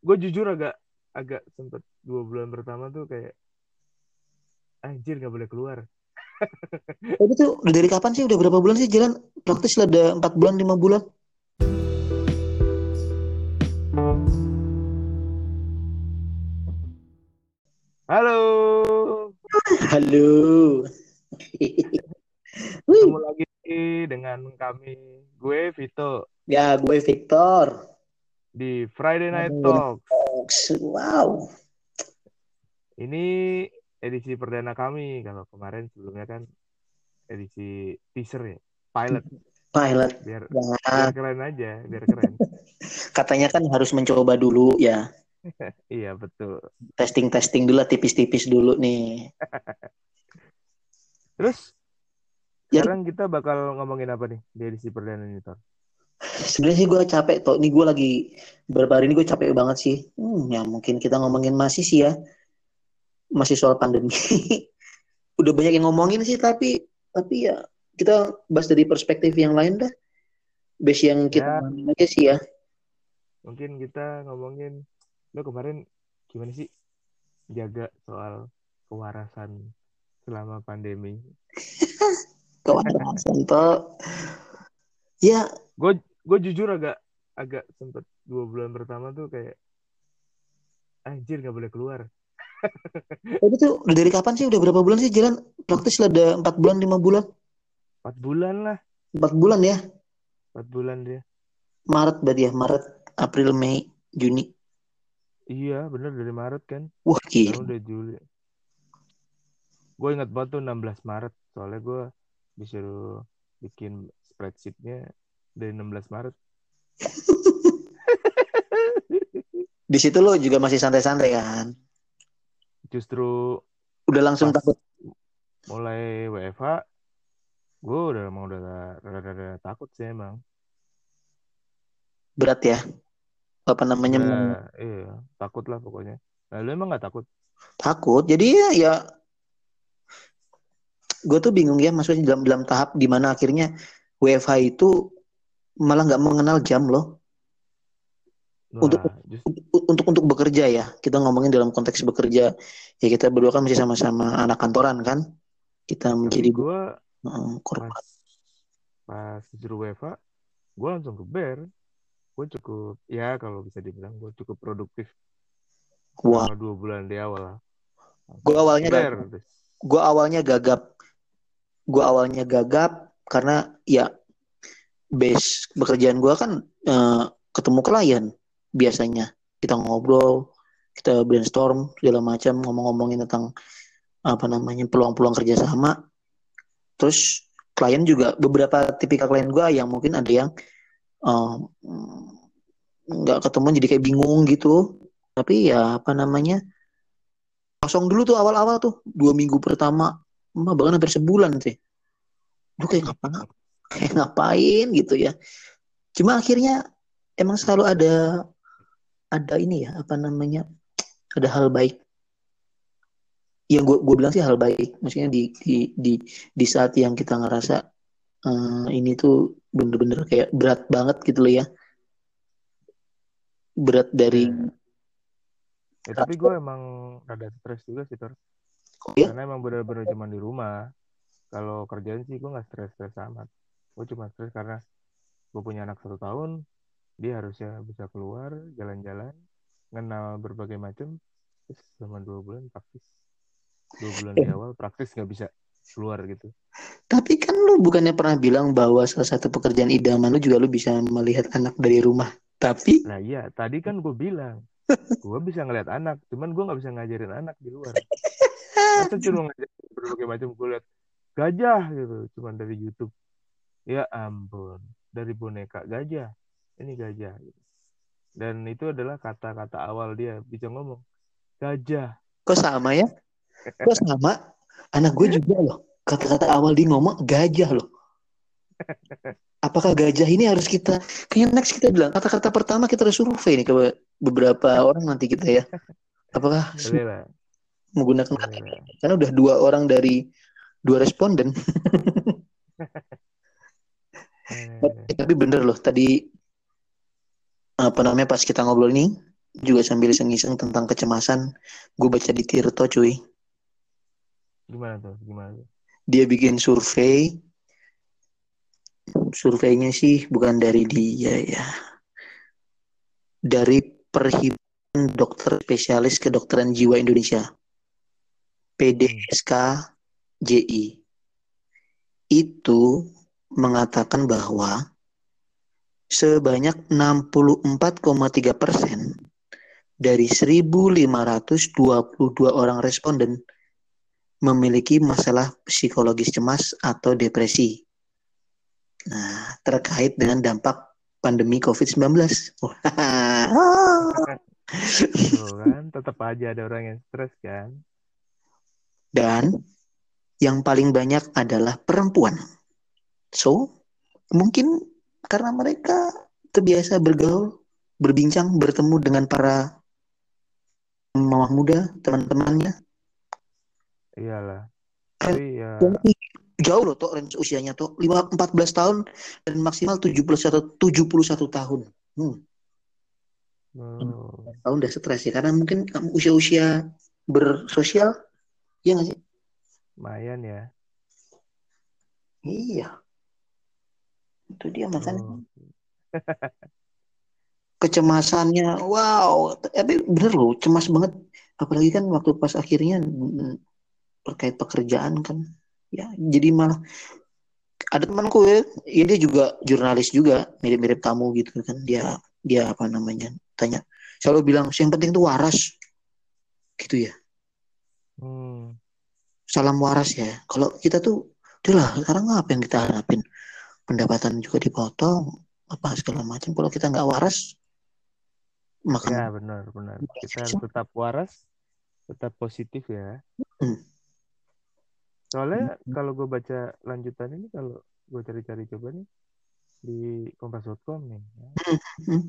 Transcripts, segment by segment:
gue jujur agak agak sempet dua bulan pertama tuh kayak anjir nggak boleh keluar Tapi tuh udah dari kapan sih? Udah berapa bulan sih jalan? Praktis lah ada empat bulan, lima bulan. halo Halo. ketemu lagi dengan kami gue Vito ya, gue Victor. Di Friday Night Aduh. Talk Wow. ini edisi perdana kami kalau kemarin sebelumnya kan edisi teaser ya pilot Pilot. biar Ya, biar keren aja biar keren katanya kan harus mencoba dulu ya. iya betul Testing-testing dulu lah, tipis-tipis dulu nih. terus Ya. sekarang kita bakal ngomongin apa nih di edisi perdana ini Tor? Sebenarnya sih gue capek toh. Ini gue lagi beberapa hari ini gue capek banget sih. Hmm, ya mungkin kita ngomongin masih sih ya. Masih soal pandemi. Udah banyak yang ngomongin sih tapi tapi ya kita bahas dari perspektif yang lain dah. Base yang kita Ya. ngomongin aja sih ya. mungkin kita ngomongin lo kemarin gimana sih jaga soal kewarasan selama pandemi Kewarasan toh. Ya gue gue jujur agak agak sempet dua bulan pertama tuh kayak anjir nggak boleh keluar Tapi tuh dari kapan sih? Udah berapa bulan sih jalan? Praktis lah ada empat bulan, lima bulan. empat bulan lah Empat bulan ya. empat bulan dia Maret berarti ya. Maret, April, Mei, Juni. iya bener dari Maret kan Wah sekarang gila. udah Juli gue ingat banget tuh 16 Maret soalnya gue disuruh bikin spreadsheetnya dari 16 Maret Di situ lo juga masih santai-santai kan? justru Udah langsung takut. mulai WFH gue udah emang udah rada-rada takut sih emang Berat ya. Apa namanya? Udah, iya takut lah pokoknya nah, lu emang gak takut Takut. Jadi ya, ya gue tuh bingung ya maksudnya dalam dalam tahap di mana akhirnya WFH itu malah nggak mengenal jam loh. Wah, Untuk- just- untuk untuk bekerja ya. Kita ngomongin dalam konteks bekerja. Ya kita berdua kan masih sama-sama anak kantoran kan? Kita menjadi uh, korban. pas pas disuruh WFH gue langsung ke ber gue cukup ya kalau bisa dibilang gue cukup produktif. Wah. Selama dua bulan di awal lah. Gue awalnya ber gagap. gue awalnya gagap. Gue awalnya gagap karena ya base pekerjaan gue kan eh, ketemu klien biasanya. Kita ngobrol kita brainstorm segala macam ngomong-ngomongin tentang apa namanya peluang-peluang kerjasama terus klien juga beberapa tipikal klien gue yang mungkin ada yang eh, nggak ketemu jadi kayak bingung gitu. Tapi ya apa namanya kosong dulu tuh awal-awal tuh. Dua minggu pertama bahkan hampir sebulan sih. Lu kayak ngapain kayak ngapain gitu ya. Cuma akhirnya emang selalu ada ada ini ya apa namanya ada hal baik. Yang gue gue bilang sih hal baik. Maksudnya di di di di saat yang kita ngerasa eh, ini tuh bener-bener kayak berat banget gitu loh ya. Berat dari ya, tapi gue emang rada stres juga sih Tor oh ya karena emang bener-bener cuma di rumah. Kalau kerjaan sih gue nggak stres-stres amat gue cuma stres karena gue punya anak satu tahun dia harusnya bisa keluar jalan-jalan kenal berbagai macam terus selama dua bulan praktis. Dua bulan di awal praktis nggak bisa keluar gitu. Tapi kan lu bukannya pernah bilang bahwa salah satu pekerjaan idaman lu juga lu bisa melihat anak dari rumah. Tapi nah iya tadi kan gue bilang gue bisa ngeliat anak cuman gue nggak bisa ngajarin anak di luar. Masa cuma ngajarin berbagai macam gue liat gajah gitu cuman dari YouTube ya ampun dari boneka gajah ini gajah gitu. dan itu adalah kata-kata awal dia bisa ngomong gajah kok sama ya? Kok sama? Anak gue juga loh. Kata-kata awal dia ngomong gajah loh. Apakah gajah ini harus kita kayak next kita bilang kata-kata pertama kita harus survei nih ke beberapa orang nanti kita ya. Apakah boleh menggunakan kata karena udah dua orang dari dua responden. Eh, tapi bener loh tadi apa namanya pas kita ngobrol ini juga sambil iseng-iseng tentang kecemasan gue baca di Tirto cuy. Gimana tuh? Gimana tuh? dia bikin survei. Surveinya sih bukan dari dia ya. Dari perhimpunan dokter spesialis kedokteran jiwa Indonesia. PDSK JI itu mengatakan bahwa sebanyak 64,3 persen dari 1.522 orang responden memiliki masalah psikologis cemas atau depresi. Nah, terkait dengan dampak pandemi COVID-19. Tuh kan, tetap aja ada orang yang stres kan. Dan yang paling banyak adalah perempuan. So, mungkin karena mereka terbiasa bergaul, berbincang, bertemu dengan para mama muda, teman-temannya. Iyalah. Tapi ya jauh loh tuh range usianya tuh 5 14 tahun dan maksimal 71 71 tahun. Hmm, oh, tahun udah stres ya karena mungkin usia-usia bersosial ya nggak sih? lumayan ya. Iya. Itu dia makanya Oh. kecemasannya wow. Tapi bener loh cemas banget. Apalagi kan waktu pas akhirnya mm, terkait pekerjaan kan. Ya jadi malah ada temanku ya, ya dia juga jurnalis juga mirip-mirip kamu gitu kan. Dia dia apa namanya tanya. Selalu bilang yang penting tuh waras. Gitu ya. Hmm. salam waras ya. Kalau kita tuh udahlah sekarang apa yang kita harapin pendapatan juga dipotong apa segala macam kalau kita nggak waras makan Ya benar benar. Kita harus tetap waras, tetap positif ya. Hmm. Soalnya kalau gue baca lanjutan ini kalau gue cari-cari coba nih di kompas.com nih. Ya, Hmm.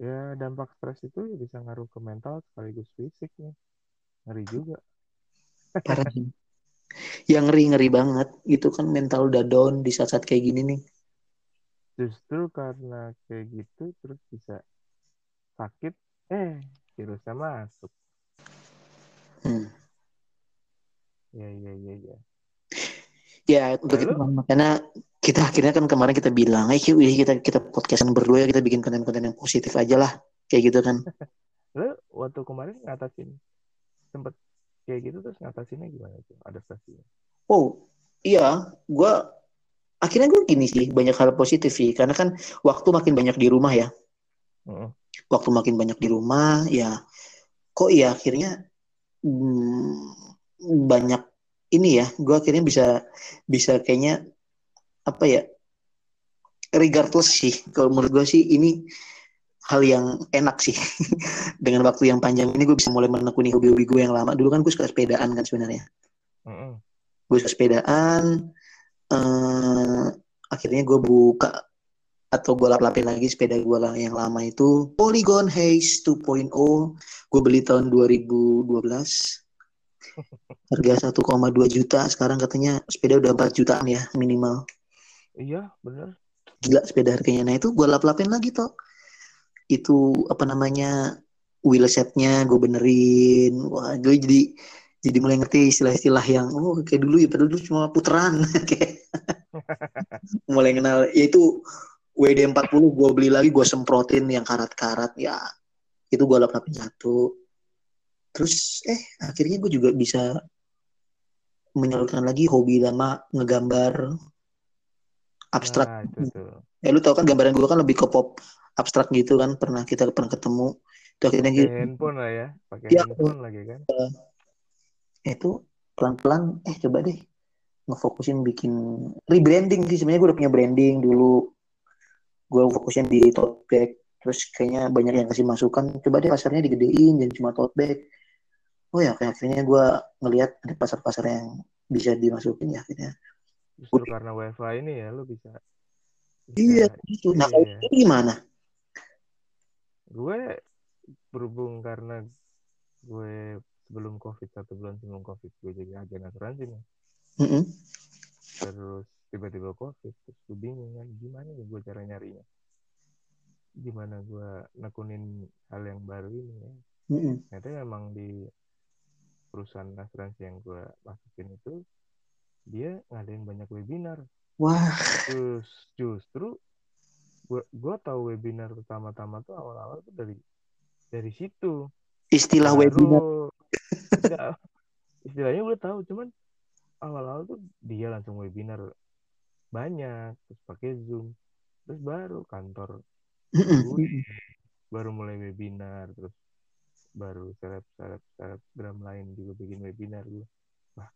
ya dampak stres itu ya bisa ngaruh ke mental sekaligus fisik nih. Ngeri juga. parah sih. yang ngeri ngeri banget itu kan mental udah down di saat-saat kayak gini nih Justru karena kayak gitu terus bisa sakit, eh virusnya masuk. Hmm. Ya ya ya ya. ya untuk itu makanya kita akhirnya kan kemarin kita bilang eh kita kita podcastan berdua ya kita bikin konten-konten yang positif aja lah kayak gitu kan Lalu waktu kemarin ngatasin sempet kayak gitu terus ngatasinnya gimana tuh? Adaptasinya? oh iya. Gua akhirnya gue gini sih banyak hal positif sih. Karena kan waktu makin banyak di rumah ya. Heeh. waktu makin banyak di rumah ya. Kok ya akhirnya hmm, banyak ini ya. Gue akhirnya bisa bisa kayaknya apa ya regardless sih. Kalau menurut gue sih ini hal yang enak sih. Dengan waktu yang panjang ini gue bisa mulai menekuni hobi-hobi gue yang lama. Dulu kan gue suka sepedaan kan sebenarnya. Heeh. gue suka sepedaan eh, akhirnya gue buka atau gue lap-lapin lagi sepeda gue lah yang lama itu. Polygon Haze 2.0 gue beli tahun 2012 harga 1,2 juta. Sekarang katanya sepeda udah 4 jutaan ya minimal. Iya bener. gila sepeda harganya. Nah itu gue lap-lapin lagi toh itu apa namanya wheel setnya gue benerin. Wah gue jadi jadi mulai ngerti istilah-istilah yang oh kayak dulu ya padahal dulu cuma puteran kayak mulai kenal ya itu WD40 gue beli lagi gue semprotin yang karat-karat ya. Itu gue lap-lapin satu. Terus eh akhirnya gue juga bisa menyalurkan lagi hobi lama ngegambar abstrak. Nah itu tuh. ya lu tau kan gambaran gue kan lebih ke pop abstrak gitu kan pernah kita pernah ketemu. Itu akhirnya Pakai gitu. handphone lah ya, pakai Ya. handphone lagi kan. itu pelan-pelan eh coba deh ngefokusin bikin rebranding sih. Sebenarnya gue udah punya branding dulu. Gue fokusin di tote bag terus kayaknya banyak yang kasih masukan. Coba deh pasarnya digedein jadi cuma tote bag. Oh ya kayak akhirnya gue ngelihat ada pasar-pasar yang bisa dimasukin ya akhirnya. Justru karena wifi ini ya lu bisa. iya bisa gitu. Nah kalau Iya. ini gimana gue berhubung karena gue sebelum covid satu bulan sebelum covid gue jadi agen asuransi nih. Mm-mm. terus tiba-tiba covid terus gue bingung kan gimana nih gue cara nyarinya? Gimana gue nekunin hal yang baru ini ya? Mm-mm. ternyata memang di perusahaan asuransi yang gue masukin itu dia ngadain banyak webinar. Wah, terus justru gue gue tahu webinar pertama-tama tuh awal-awal tuh dari dari situ. Istilah Baru- webinar. Nggak, istilahnya gue tahu cuman awal-awal tuh dia langsung webinar banyak terus pakai zoom terus baru kantor gue baru mulai webinar terus baru seleb seleb selebgram lain juga bikin webinar gue wah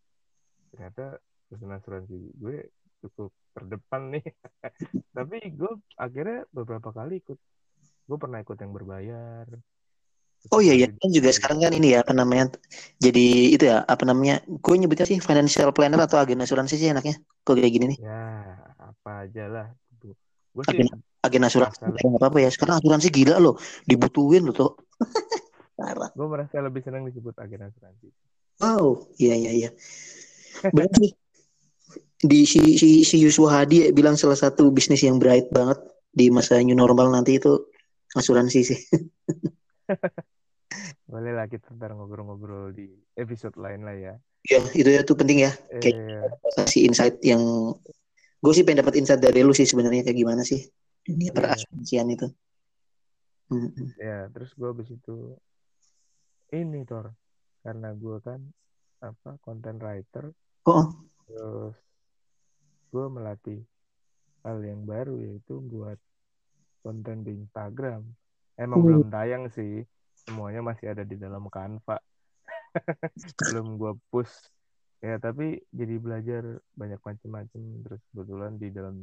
ternyata perusahaan asuransi gue cukup terdepan nih tapi gue akhirnya beberapa kali ikut gue pernah ikut yang berbayar Oh iya ya, kemarin kan juga sekarang kan ini ya apa namanya? Jadi itu ya apa namanya? Gue nyebutnya sih financial planner atau agen asuransi sih enaknya. Kok kayak gini nih? ya apa aja lah gue sih Agen agen asuransi nggak apa-apa ya. Sekarang asuransi gila loh, dibutuhin loh tuh. Gue merasa lebih senang disebut agen asuransi Wow, iya iya iya. Benar sih. Di si si si Yuswa Hadi bilang salah satu bisnis yang bright banget di masa new normal nanti itu asuransi sih. boleh lah kita ntar ngobrol-ngobrol di episode lain lah ya Ya, itu ya tuh penting ya. Kayak kasih insight yang gue sih pengen dapat insight dari lu sih sebenarnya kayak gimana sih dunia Iya. perasuransian itu. Mm-mm. ya terus gue habis itu ini Tor karena gue kan apa content writer Oh, terus gue melatih hal yang baru yaitu buat konten di Instagram. Emang Hmm. belum tayang sih semuanya masih ada di dalam Canva. Belum gue push. Ya tapi jadi belajar banyak macam-macam. Terus kebetulan di dalam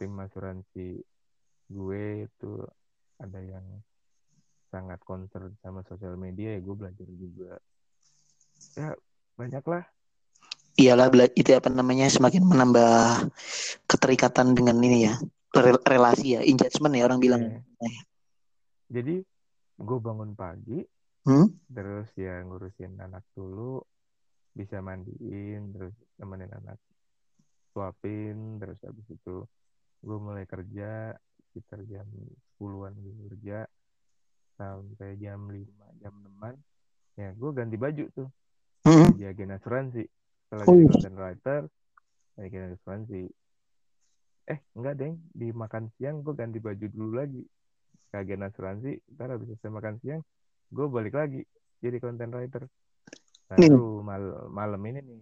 tim asuransi gue itu ada yang sangat concern sama sosial media ya gue belajar juga. Ya banyak lah iyalah bela- itu apa namanya semakin menambah keterikatan dengan ini ya rel- relasi ya engagement ya orang bilang. Iya. jadi gue bangun pagi Hmm? terus ya ngurusin anak dulu bisa mandiin terus nemenin anak suapin terus habis itu gue mulai kerja sekitar jam 10-an gue kerja sampai jam 5 jam 6 ya gue ganti baju tuh Hmm. jadi agen asuransi setelah Oh, jadi iya. content writer agen asuransi eh enggak deng. Di makan siang gue ganti baju dulu lagi. Ke agen asuransi ntar habis selesai makan siang gue balik lagi jadi content writer. Baru mal- malam ini nih.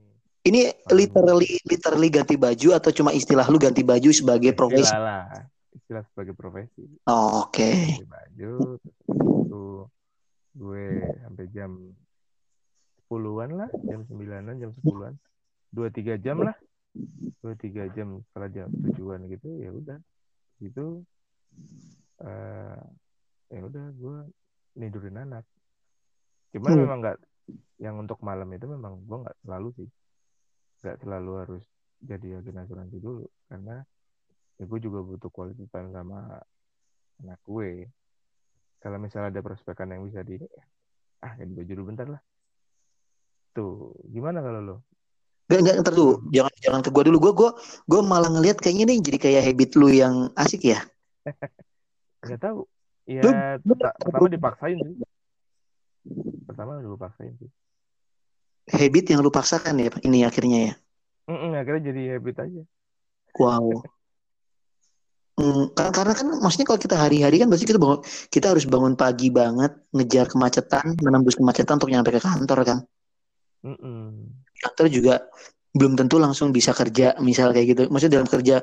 Ini literally literally ganti baju atau cuma istilah lu ganti baju sebagai profesi? istilah lah. Istilah sebagai profesi. Oh, Oke. ganti baju terus itu gue sampai jam 10-an lah jam 9-an jam 10-an dua tiga jam lah. Dua tiga jam setelah jam tujuan gitu ya udah. Itu eh ya udah gue nidurin anak. Cuman Hmm. memang nggak yang untuk malam itu memang gue nggak selalu sih. Nggak selalu harus jadi agen asuransi dulu karena ya gue juga butuh quality time sama anak gue. Kalau misalnya ada prospekan yang bisa di ah ganti baju dulu bentar lah tuh gimana kalau lo Gak, gak, ntar dulu. Jangan, jangan ke gua dulu. Gua, gua, gua malah ngelihat kayaknya nih jadi kayak habit lu yang asik ya. nggak tahu Lu- ya lu- perta- pertama dipaksain sih pertama dulu paksain sih Habit yang lu paksakan ya, ini akhirnya ya. Mm-mm, akhirnya jadi habit aja Wow. Hmm, karena, karena kan maksudnya kalau kita hari-hari kan pasti kita bangun, kita harus bangun pagi banget, ngejar kemacetan, menembus kemacetan untuk nyampe ke kantor kan. Mm-mm. Kantor juga belum tentu langsung bisa kerja, misal kayak gitu. Maksudnya dalam kerja,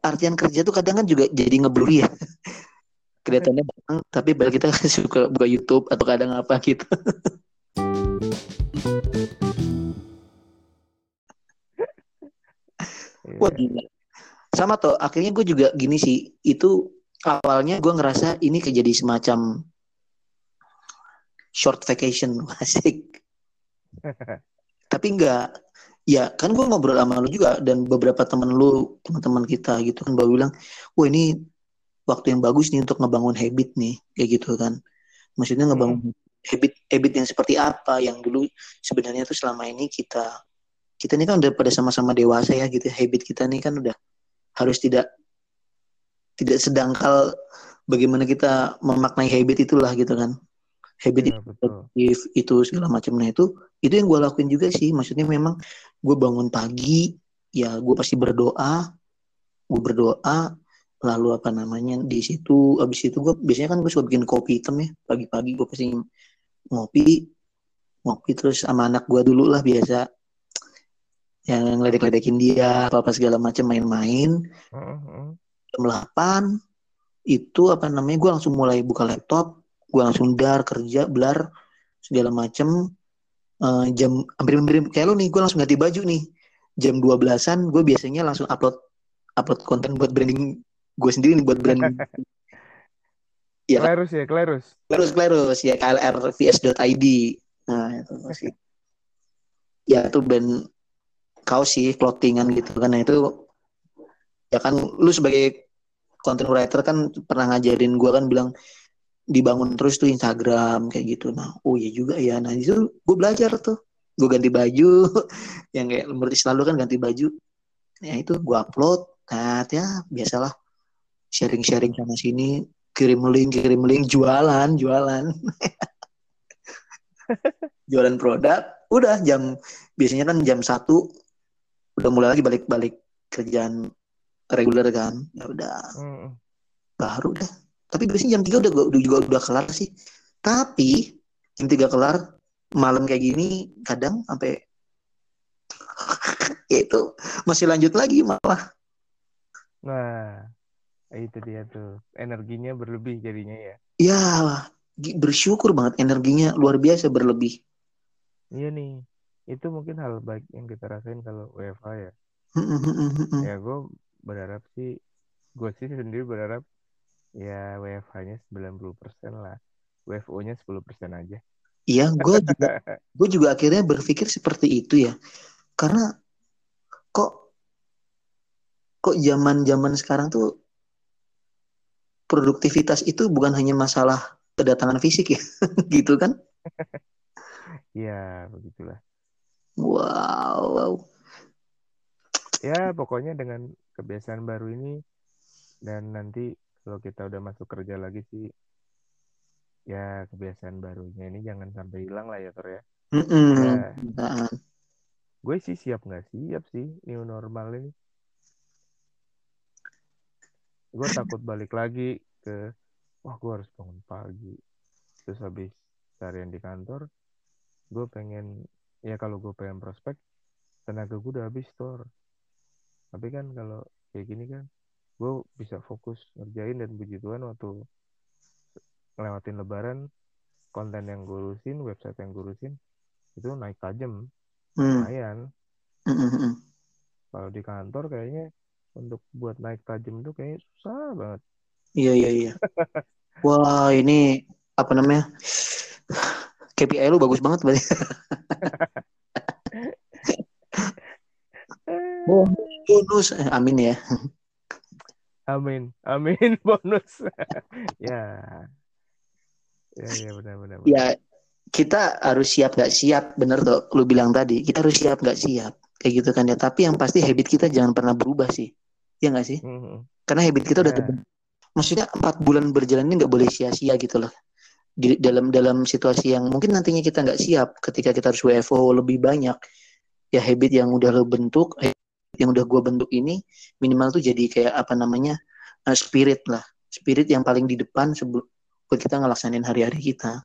artian kerja tuh kadang kan juga jadi ngeblur ya. Kelihatannya datang, tapi balik kita suka buka YouTube atau kadang apa gitu. Wah Iya. gila. Sama tuh, akhirnya gue juga gini sih, itu awalnya gue ngerasa ini kayak jadi semacam short vacation, asik. Tapi enggak, ya kan gue ngobrol sama lu juga dan beberapa temen lu, teman-teman kita gitu kan, baru bilang, wah ini waktu yang bagus nih untuk ngebangun habit nih, kayak gitu kan. Maksudnya ngebangun habit habit yang seperti apa yang dulu sebenarnya tuh selama ini kita kita ini kan udah pada sama-sama dewasa ya gitu habit kita nih kan udah harus tidak tidak sedangkal bagaimana kita memaknai habit itulah gitu kan habit betul. if itu segala macamnya itu itu yang gue lakuin juga sih. Maksudnya memang gue bangun pagi ya gue pasti berdoa gue berdoa lalu apa namanya di situ abis itu gue biasanya kan gue suka bikin kopi hitam ya pagi-pagi gue pasti ngopi ngopi terus sama anak gue dulu lah biasa. Yang ngeledek-ledekin dia apa apa segala macam main-main. Jam 8 itu apa namanya gue langsung mulai buka laptop gue langsung dar kerja belar segala macem. Eh, jam hampir-hampir kayak lu nih gue langsung ganti baju nih. Jam 12-an gue biasanya langsung upload upload konten buat branding gue sendiri nih buat branding Iya. Klerus ya, klerus. Klerus Klerus ya klrvs.id nah itu pasti ya itu band kaos sih clothingan gitu kan. Nah itu ya kan lu sebagai content writer kan pernah ngajarin gua kan bilang dibangun terus tuh Instagram kayak gitu. Nah oh iya juga ya. Nah itu gue belajar tuh. Gue ganti baju yang kayak selalu kan ganti baju. Ya itu gue upload nah ya biasalah. Sharing-sharing sana sini kirim link kirim link jualan jualan. Jualan produk udah jam biasanya kan jam satu udah mulai lagi balik-balik kerjaan reguler kan. Ya udah. Heeh. baru dah tapi biasanya jam 3 udah, udah juga udah kelar sih tapi jam 3 kelar malam kayak gini kadang sampai ya itu masih lanjut lagi malah Nah, itu dia tuh. Energinya berlebih jadinya ya. ya bersyukur banget energinya luar biasa berlebih Iya nih. Itu mungkin hal baik yang kita rasain kalau WFH ya. Ya gue berharap sih, gue sih sendiri berharap ya WFH-nya 90% lah. WFO-nya 10% aja. Iya, gue juga, gue juga akhirnya berpikir seperti itu ya, karena kok kok zaman zaman sekarang tuh produktivitas itu bukan hanya masalah kedatangan fisik ya, gitu kan? Ya, begitulah. Wow, wow. Ya, pokoknya dengan kebiasaan baru ini dan nanti kalau kita udah masuk kerja lagi sih ya kebiasaan barunya ini jangan sampai hilang lah ya Tor ya. Ya. Nah, Gue sih siap nggak siap sih new normal ini. Gue takut balik lagi ke wah gue harus bangun pagi. Terus habis seharian di kantor, gue pengen ya kalau gue pengen prospek tenaga gue udah habis Tor. Tapi kan kalau kayak gini kan gue bisa fokus ngerjain dan puji Tuhan waktu ngelewatin lebaran konten yang gue urusin, website yang gue urusin itu naik tajam, mm, lumayan. mm, mm, mm. Kalau di kantor kayaknya untuk buat naik tajam itu kayaknya susah banget. Iya, iya, iya. Wah, ini apa namanya? KPI lu bagus banget berarti. Oh, bonus. Eh, Amin ya. Amin, amin bonus. ya, ya, ya benar-benar. Ya, kita harus siap gak siap, bener tuh lu bilang tadi. Kita harus siap gak siap, kayak gitu kan ya. Tapi yang pasti habit kita jangan pernah berubah sih, ya nggak sih? Mhm. Karena habit kita udah Ya. terbentuk. Maksudnya empat bulan berjalan ini nggak boleh sia-sia gitu loh. Di dalam dalam situasi yang mungkin nantinya kita nggak siap, ketika kita harus WFO lebih banyak, ya habit yang udah lo bentuk, yang udah gua bentuk ini minimal tuh jadi kayak apa namanya eh, spirit lah, spirit yang paling di depan sebelum kita ngelaksanain hari-hari kita,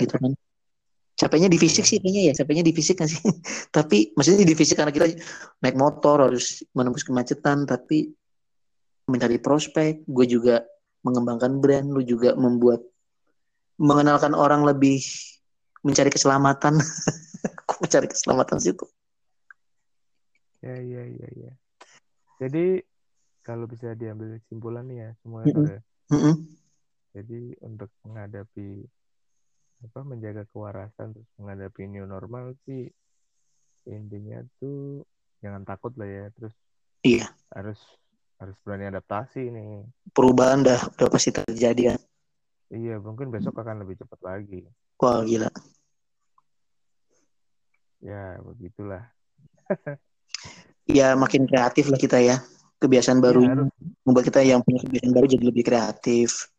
gitu kan. Capeknya di fisik sih kayaknya ya, capeknya di fisik nggak sih? tapi maksudnya di fisik karena kita naik motor harus menembus kemacetan, tapi mencari prospek, gue juga mengembangkan brand, lu juga membuat mengenalkan orang lebih mencari keselamatan. Mencari keselamatan situ? Ya, ya, ya, ya. Jadi kalau bisa diambil kesimpulan nih ya semuanya Mm-mm. Tor, ya. Jadi untuk menghadapi apa menjaga kewarasan terus menghadapi new normal sih intinya tuh jangan takut lah ya terus Iya, harus harus berani adaptasi nih. perubahan dah udah pasti terjadi kan. Iya mungkin besok akan lebih cepat lagi. Wah gila. Ya begitulah. Ya makin kreatif lah kita ya. kebiasaan Iya, baru harus. membuat kita yang punya kebiasaan baru jadi lebih kreatif.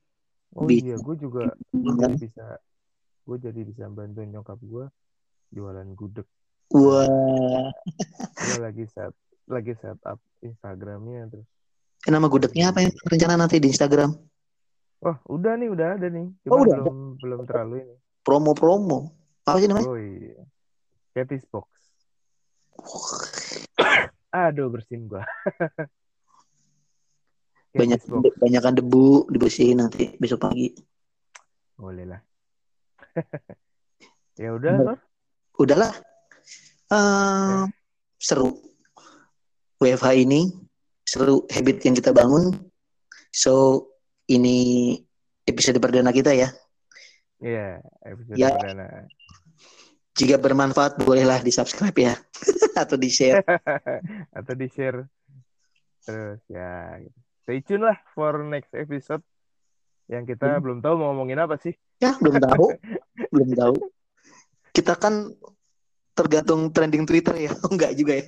Oh Bi- iya, gue juga gue bisa gue jadi bisa bantuin nyokap gue jualan gudeg. Wah, Gue lagi set lagi set up Instagramnya terus. nama gudegnya apa yang rencana nanti di Instagram? Wah, udah nih, udah ada nih. Oh, Cuma udah belum belum terlalu ini. Promo-promo. Apa sih namanya? Oh iya. Catfish Box. Aduh, bersihin gua. Banyak banyakan debu dibersihin nanti besok pagi. Boleh lah. ya udah. Udahlah. Eh, seru. WFH ini seru habit yang kita bangun. So ini episode perdana kita ya. Iya, episode Ya. perdana. Jika bermanfaat bolehlah di subscribe ya atau di share. Atau di-share. Terus ya, gitu. stay tune lah for next episode. Yang kita Hmm. belum tahu mau ngomongin apa sih. Ya belum tahu, belum tahu. Kita kan tergantung trending Twitter ya, enggak juga ya.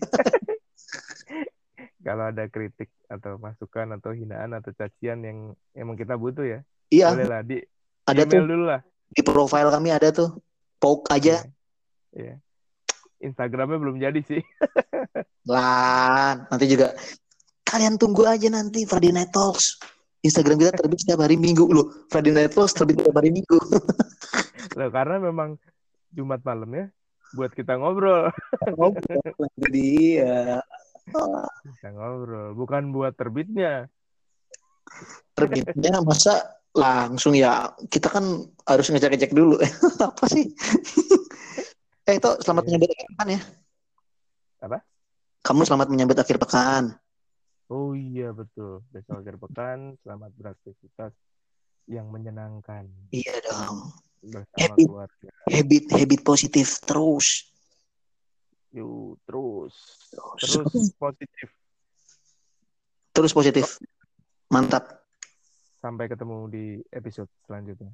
Kalau ada kritik atau masukan atau hinaan atau cacian yang emang kita butuh ya. Iya, Boleh lah di ada email tuh dulu lah. di profile kami ada tuh. Poke aja. Iya. Instagramnya belum jadi sih. Lah, nanti juga kalian tunggu aja nanti Friday Night Talks. Instagram kita terbit setiap hari Minggu loh. Friday Night Talks terbit setiap hari Minggu. Loh, karena memang Jumat malam ya buat kita ngobrol. Itu dia. Kita ngobrol, bukan buat terbitnya. Terbitnya masa langsung ya kita kan harus ngecek-ngecek dulu. Apa sih? Eh itu selamat Iya. menyambut akhir pekan ya. Apa? Kamu selamat menyambut akhir pekan. Oh iya betul. Besok akhir pekan, selamat beraktivitas yang menyenangkan Iya dong. bersama Happy. keluarga. Habit habit positif terus. Yuk, terus Terus. terus positif. Terus positif. Mantap. Sampai ketemu di episode selanjutnya.